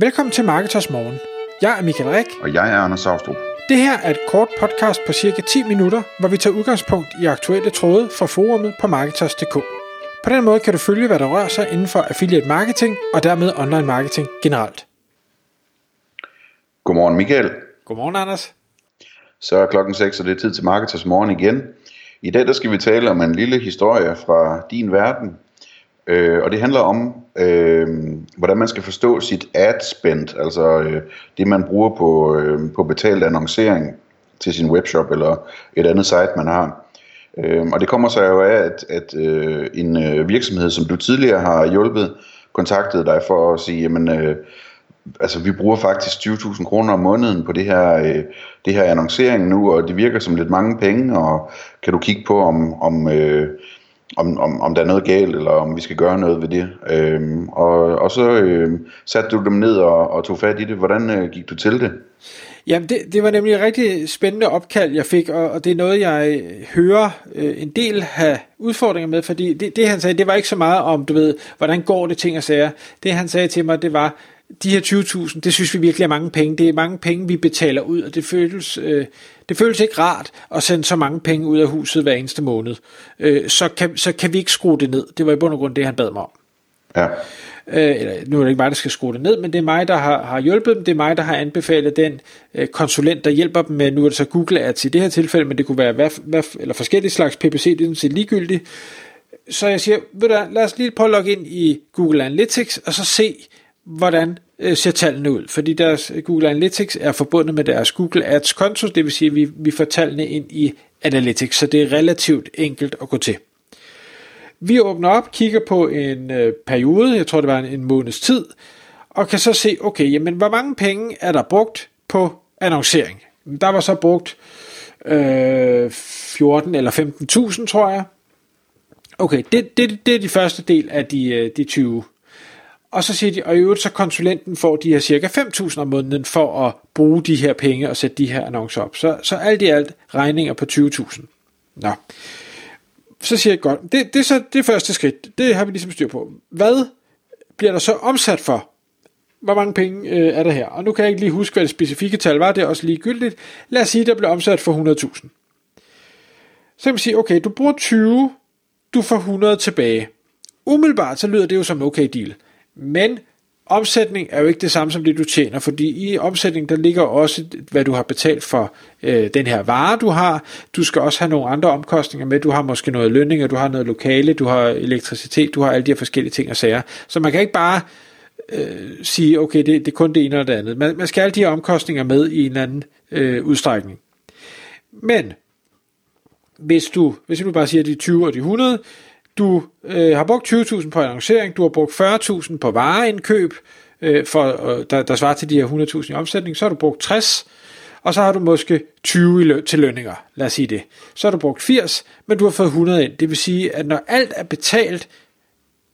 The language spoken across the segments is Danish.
Velkommen til Marketers Morgen. Jeg er Michael Rik. Og jeg er Anders Saustrup. Det her er et kort podcast på cirka 10 minutter, hvor vi tager udgangspunkt i aktuelle tråde fra forumet på Marketers.dk. På den måde kan du følge, hvad der rører sig inden for affiliate marketing og dermed online marketing generelt. Godmorgen Michael. Godmorgen Anders. Så er klokken 6, og det er tid til Marketers Morgen igen. I dag der skal vi tale om en lille historie fra din verden, Øh, og det handler om, øh, hvordan man skal forstå sit ad spend, altså øh, det man bruger på, øh, på betalt annoncering til sin webshop eller et andet site man har. Øh, og det kommer så jo af, at, at øh, en øh, virksomhed, som du tidligere har hjulpet, kontaktede dig for at sige, jamen, øh, altså vi bruger faktisk 20.000 kroner om måneden på det her, øh, det her annoncering nu, og det virker som lidt mange penge, og kan du kigge på, om, om øh, om, om, om der er noget galt, eller om vi skal gøre noget ved det. Øhm, og, og så øhm, satte du dem ned og, og tog fat i det. Hvordan øh, gik du til det? Jamen, det, det var nemlig et rigtig spændende opkald, jeg fik, og, og det er noget, jeg øh, hører øh, en del have udfordringer med, fordi det, det, han sagde, det var ikke så meget om, du ved, hvordan går det ting og sager. Det, han sagde til mig, det var, de her 20.000, det synes vi virkelig er mange penge. Det er mange penge, vi betaler ud, og det føles, øh, det føles ikke rart at sende så mange penge ud af huset hver eneste måned. Øh, så, kan, så kan vi ikke skrue det ned. Det var i bund og grund det, han bad mig om. Ja. Øh, eller, nu er det ikke mig, der skal skrue det ned, men det er mig, der har, har hjulpet dem. Det er mig, der har anbefalet den øh, konsulent, der hjælper dem med, nu er det så Google Ads i det her tilfælde, men det kunne være hvad, hvad, eller forskellige slags PPC, det er sådan ligegyldigt. Så jeg siger, ved du, lad os lige prøve at logge ind i Google Analytics, og så se, hvordan øh, ser tallene ud, fordi deres øh, Google Analytics er forbundet med deres Google Ads konto, det vil sige, at vi, vi får tallene ind i Analytics, så det er relativt enkelt at gå til. Vi åbner op, kigger på en øh, periode, jeg tror det var en, en måneds tid, og kan så se, okay, jamen hvor mange penge er der brugt på annoncering? Der var så brugt øh, 14 eller 15.000, tror jeg. Okay, det, det, det er de første del af de, øh, de 20 og så siger de, og i øvrigt så konsulenten får de her cirka 5.000 om måneden for at bruge de her penge og sætte de her annoncer op. Så, så alt i alt regninger på 20.000. Nå. Så siger jeg godt, det, det er så det første skridt. Det har vi ligesom styr på. Hvad bliver der så omsat for? Hvor mange penge øh, er der her? Og nu kan jeg ikke lige huske, hvad det specifikke tal var. Det er også ligegyldigt. Lad os sige, der bliver omsat for 100.000. Så kan man sige, okay, du bruger 20, du får 100 tilbage. Umiddelbart så lyder det jo som en okay deal. Men omsætning er jo ikke det samme som det, du tjener, fordi i omsætning, der ligger også, hvad du har betalt for øh, den her vare, du har. Du skal også have nogle andre omkostninger med. Du har måske noget lønninger, du har noget lokale, du har elektricitet, du har alle de her forskellige ting og sager. Så man kan ikke bare øh, sige, okay, det, det er kun det ene eller det andet. Man, man skal have alle de her omkostninger med i en anden øh, udstrækning. Men hvis du, hvis du bare siger de 20 og de 100, du øh, har brugt 20.000 på annoncering, du har brugt 40.000 på vareindkøb, øh, for, øh, der, der svarer til de her 100.000 i omsætning, så har du brugt 60, og så har du måske 20 i løn, til lønninger, lad os sige det. Så har du brugt 80, men du har fået 100 ind. Det vil sige, at når alt er betalt,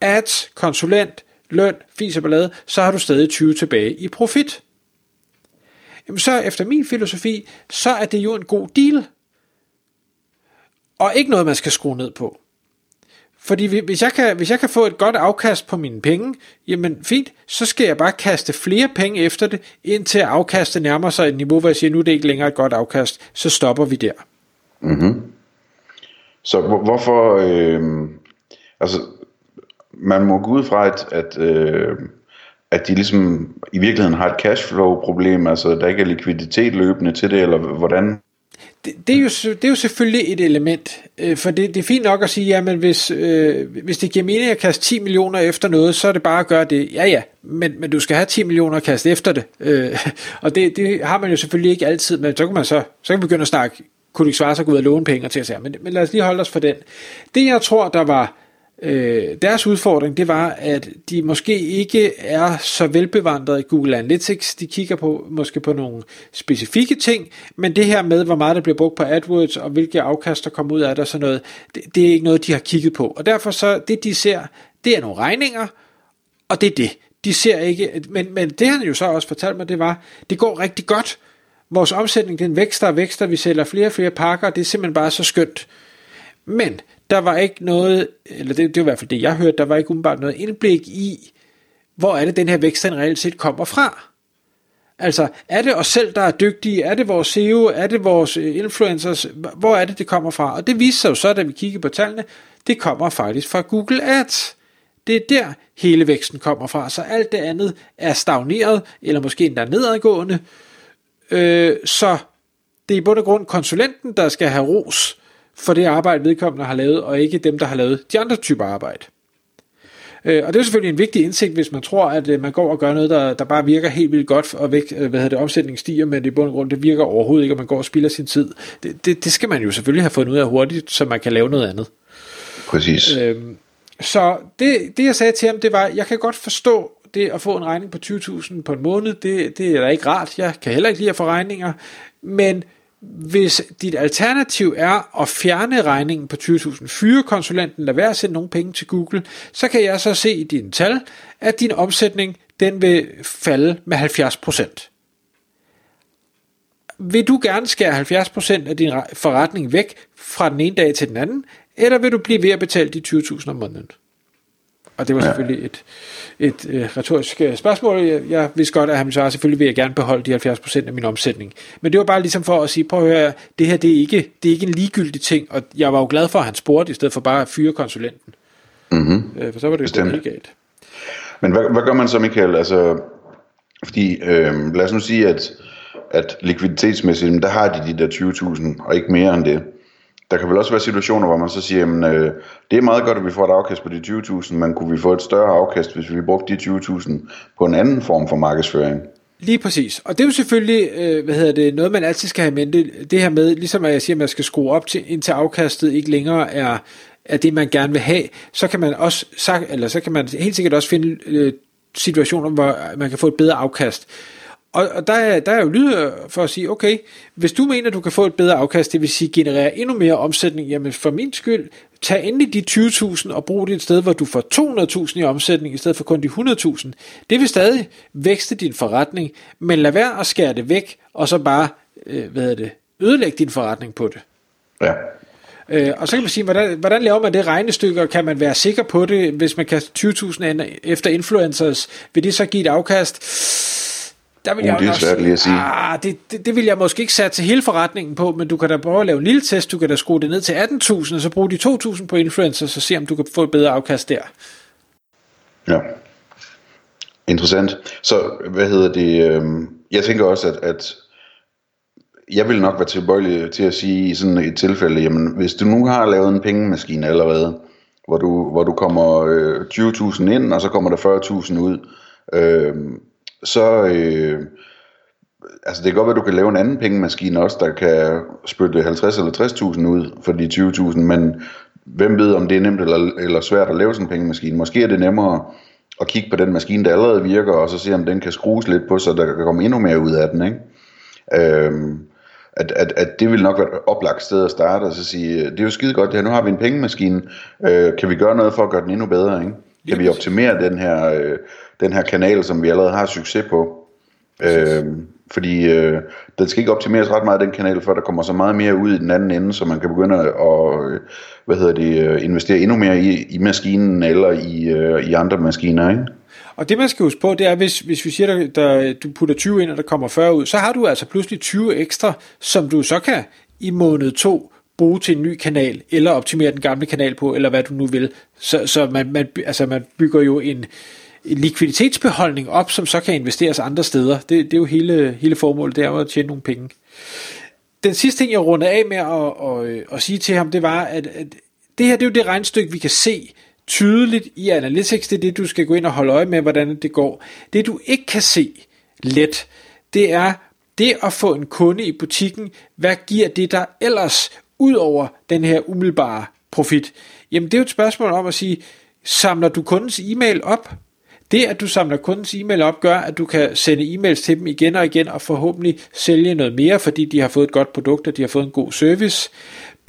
ads, konsulent, løn, fis og ballade, så har du stadig 20 tilbage i profit. Jamen så efter min filosofi, så er det jo en god deal. Og ikke noget, man skal skrue ned på. Fordi hvis jeg, kan, hvis jeg kan få et godt afkast på mine penge, jamen fint, så skal jeg bare kaste flere penge efter det, indtil afkastet nærmer sig et niveau, hvor jeg siger, nu er det ikke længere et godt afkast, så stopper vi der. Mm-hmm. Så hvorfor, øh, altså man må gå ud fra, at, at, øh, at de ligesom i virkeligheden har et cashflow-problem, altså der ikke er likviditet løbende til det, eller hvordan det, det, er jo, det er jo selvfølgelig et element, øh, for det, det er fint nok at sige, at hvis, øh, hvis det giver mening at kaste 10 millioner efter noget, så er det bare at gøre det. Ja ja, men, men du skal have 10 millioner at kaste efter det. Øh, og det, det har man jo selvfølgelig ikke altid, men så kan man så, så kan man begynde at snakke, kunne det ikke svare sig at gå ud og låne penge til at sige, men, men lad os lige holde os for den. Det jeg tror, der var Øh, deres udfordring, det var, at de måske ikke er så velbevandrede i Google Analytics. De kigger på måske på nogle specifikke ting, men det her med, hvor meget der bliver brugt på AdWords, og hvilke afkast der kommer ud af det og sådan noget, det, det er ikke noget, de har kigget på. Og derfor så, det de ser, det er nogle regninger, og det er det. De ser ikke, men, men det han jo så også fortalt mig, det var, det går rigtig godt. Vores omsætning, den vækster og vækster, vi sælger flere og flere pakker, og det er simpelthen bare så skønt. Men der var ikke noget, eller det, det var i hvert fald det, jeg hørte, der var ikke umiddelbart noget indblik i, hvor er det, den her vækst den reelt set kommer fra. Altså, er det os selv, der er dygtige? Er det vores SEO? Er det vores øh, influencers? Hvor er det, det kommer fra? Og det viser sig jo så, da vi kigger på tallene, det kommer faktisk fra Google Ads. Det er der, hele væksten kommer fra. Så alt det andet er stagneret, eller måske endda nedadgående. Øh, så det er i bund og grund konsulenten, der skal have ros for det arbejde, vedkommende har lavet, og ikke dem, der har lavet de andre typer arbejde. Øh, og det er selvfølgelig en vigtig indsigt, hvis man tror, at øh, man går og gør noget, der, der bare virker helt vildt godt, og væk, øh, hvad hedder det, omsætningen stiger, men det i bund og grund, det virker overhovedet ikke, og man går og spilder sin tid. Det, det, det skal man jo selvfølgelig have fundet ud af hurtigt, så man kan lave noget andet. Præcis. Øhm, så det, det, jeg sagde til ham, det var, jeg kan godt forstå det at få en regning på 20.000 på en måned, det, det er da ikke rart. Jeg kan heller ikke lide at få regninger, men hvis dit alternativ er at fjerne regningen på 20.000, fyre konsulenten, lad være at sende nogle penge til Google, så kan jeg så se i dine tal, at din omsætning den vil falde med 70%. Vil du gerne skære 70% af din forretning væk fra den ene dag til den anden, eller vil du blive ved at betale de 20.000 om måneden? Og det var selvfølgelig et, et uh, retorisk uh, spørgsmål. Jeg, jeg vidste godt, at han svarede, selvfølgelig vil jeg gerne beholde de 70% af min omsætning. Men det var bare ligesom for at sige, prøv at høre, det her det er, ikke, det er ikke en ligegyldig ting, og jeg var jo glad for, at han spurgte, i stedet for bare at fyre konsulenten. Mm-hmm. Uh, for så var det jo helt galt. Men hvad, hvad gør man så, Michael? Altså, fordi, øh, lad os nu sige, at, at likviditetsmæssigt, der har de de der 20.000, og ikke mere end det der kan vel også være situationer, hvor man så siger, jamen, øh, det er meget godt, at vi får et afkast på de 20.000, men kunne vi få et større afkast, hvis vi brugte de 20.000 på en anden form for markedsføring? Lige præcis. Og det er jo selvfølgelig, øh, hvad hedder det, noget man altid skal have i mente. Det her med, ligesom at jeg siger, at man skal skrue op til, indtil afkastet ikke længere er, er det, man gerne vil have, så kan man også, eller så kan man helt sikkert også finde øh, situationer, hvor man kan få et bedre afkast. Og, og der, er, der er jo lyd for at sige, okay, hvis du mener, du kan få et bedre afkast, det vil sige generere endnu mere omsætning, jamen for min skyld, tag endelig de 20.000 og brug det et sted, hvor du får 200.000 i omsætning, i stedet for kun de 100.000. Det vil stadig vækste din forretning, men lad være at skære det væk, og så bare, øh, hvad er det, ødelægge din forretning på det. Ja. Øh, og så kan man sige, hvordan, hvordan laver man det regnestykke, og kan man være sikker på det, hvis man kaster 20.000 efter influencers, vil det så give et afkast? Der vil uh, jeg det er svært lige at sige. Ah, det, det, det vil jeg måske ikke sætte til hele forretningen på, men du kan da prøve at lave en lille test, du kan da skrue det ned til 18.000, og så bruge de 2.000 på influencers, og se om du kan få et bedre afkast der. Ja. Interessant. Så hvad hedder det? Øh, jeg tænker også, at, at jeg vil nok være tilbøjelig til at sige i sådan et tilfælde, jamen hvis du nu har lavet en pengemaskine allerede, hvor du, hvor du kommer øh, 20.000 ind, og så kommer der 40.000 ud, øh, så... Øh, altså det kan godt være, at du kan lave en anden pengemaskine også, der kan spytte 50 eller 60.000 ud for de 20.000, men hvem ved, om det er nemt eller, eller svært at lave sådan en pengemaskine. Måske er det nemmere at kigge på den maskine, der allerede virker, og så se, om den kan skrues lidt på, så der kan komme endnu mere ud af den. Ikke? Øhm, at, at, at det vil nok være et oplagt sted at starte, og så sige, det er jo skide godt, ja, nu har vi en pengemaskine, øh, kan vi gøre noget for at gøre den endnu bedre? Ikke? Kan vi optimere den her, øh, den her kanal, som vi allerede har succes på? Øh, fordi øh, den skal ikke optimeres ret meget, den kanal, før der kommer så meget mere ud i den anden ende, så man kan begynde at øh, hvad hedder det, øh, investere endnu mere i, i maskinen eller i, øh, i andre maskiner. Ikke? Og det man skal huske på, det er, hvis, hvis vi siger, at der, du putter 20 ind, og der kommer 40 ud, så har du altså pludselig 20 ekstra, som du så kan i måned 2 bruge til en ny kanal, eller optimere den gamle kanal på, eller hvad du nu vil. Så, så man, man, altså man bygger jo en, en likviditetsbeholdning op, som så kan investeres andre steder. Det, det er jo hele, hele formålet, det er jo at tjene nogle penge. Den sidste ting, jeg rundede af med at, at, at, at sige til ham, det var, at, at det her det er jo det regnstykke, vi kan se tydeligt i Analytics. Det er det, du skal gå ind og holde øje med, hvordan det går. Det, du ikke kan se let, det er det at få en kunde i butikken. Hvad giver det der ellers ud over den her umiddelbare profit? Jamen det er jo et spørgsmål om at sige, samler du kundens e-mail op? Det, at du samler kundens e-mail op, gør, at du kan sende e-mails til dem igen og igen, og forhåbentlig sælge noget mere, fordi de har fået et godt produkt, og de har fået en god service.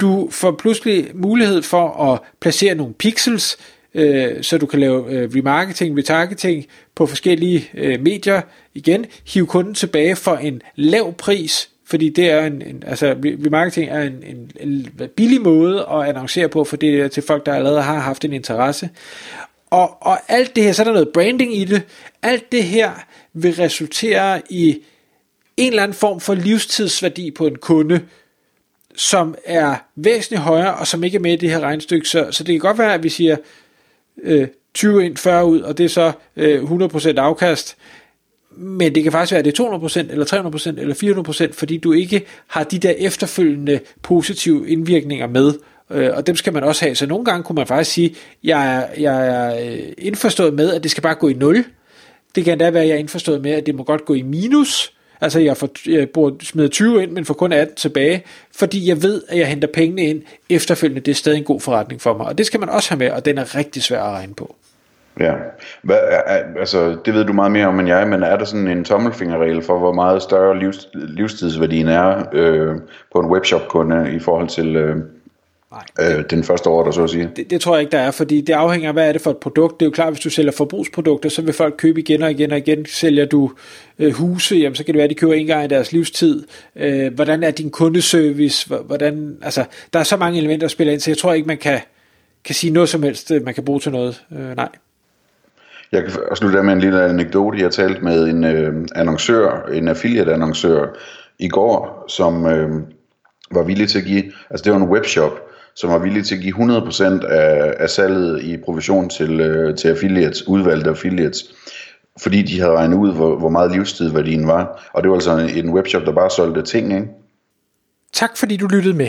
Du får pludselig mulighed for at placere nogle pixels, øh, så du kan lave øh, remarketing, retargeting på forskellige øh, medier. Igen, hive kunden tilbage for en lav pris, fordi det er en, en altså remarketing er en, en, en billig måde at annoncere på, for det er til folk, der allerede har haft en interesse. Og, og alt det her, så er der noget branding i det, alt det her vil resultere i en eller anden form for livstidsværdi på en kunde, som er væsentligt højere, og som ikke er med i det her regnstykke. Så, så det kan godt være, at vi siger øh, 20 ind, 40 ud, og det er så øh, 100% afkast. Men det kan faktisk være, at det er 200%, eller 300%, eller 400%, fordi du ikke har de der efterfølgende positive indvirkninger med. Øh, og dem skal man også have. Så nogle gange kunne man faktisk sige, jeg er, jeg er øh, indforstået med, at det skal bare gå i 0. Det kan endda være, at jeg er indforstået med, at det må godt gå i minus. Altså jeg, får, jeg bruger, smider 20 ind, men får kun 18 tilbage, fordi jeg ved, at jeg henter pengene ind efterfølgende. Det er stadig en god forretning for mig. Og det skal man også have med, og den er rigtig svær at regne på. Ja, Hvad, altså det ved du meget mere om end jeg, men er der sådan en tommelfingerregel for, hvor meget større livs, livstidsværdien er øh, på en webshop-kunde i forhold til øh, Nej. Øh, den første ordre, så at sige. Det, det tror jeg ikke, der er, fordi det afhænger af, hvad er det for et produkt. Det er jo klart, hvis du sælger forbrugsprodukter, så vil folk købe igen og igen og igen. Sælger du øh, huse, jamen, så kan det være, at de køber en gang i deres livstid. Øh, hvordan er din kundeservice? Hvordan, altså, der er så mange elementer, der spiller ind, så jeg tror ikke, man kan, kan sige noget som helst, øh, man kan bruge til noget. Øh, nej. Jeg kan slutte med en lille anekdote. Jeg talte med en øh, annoncør, en affiliate-annoncør i går, som øh, var villig til at give, altså det var en webshop, som var villig til at give 100% af, af salget i provision til, øh, til affiliates, udvalgte affiliates, fordi de havde regnet ud, hvor, hvor meget livstidværdien var. Og det var altså en webshop, der bare solgte ting, ikke? Tak fordi du lyttede med.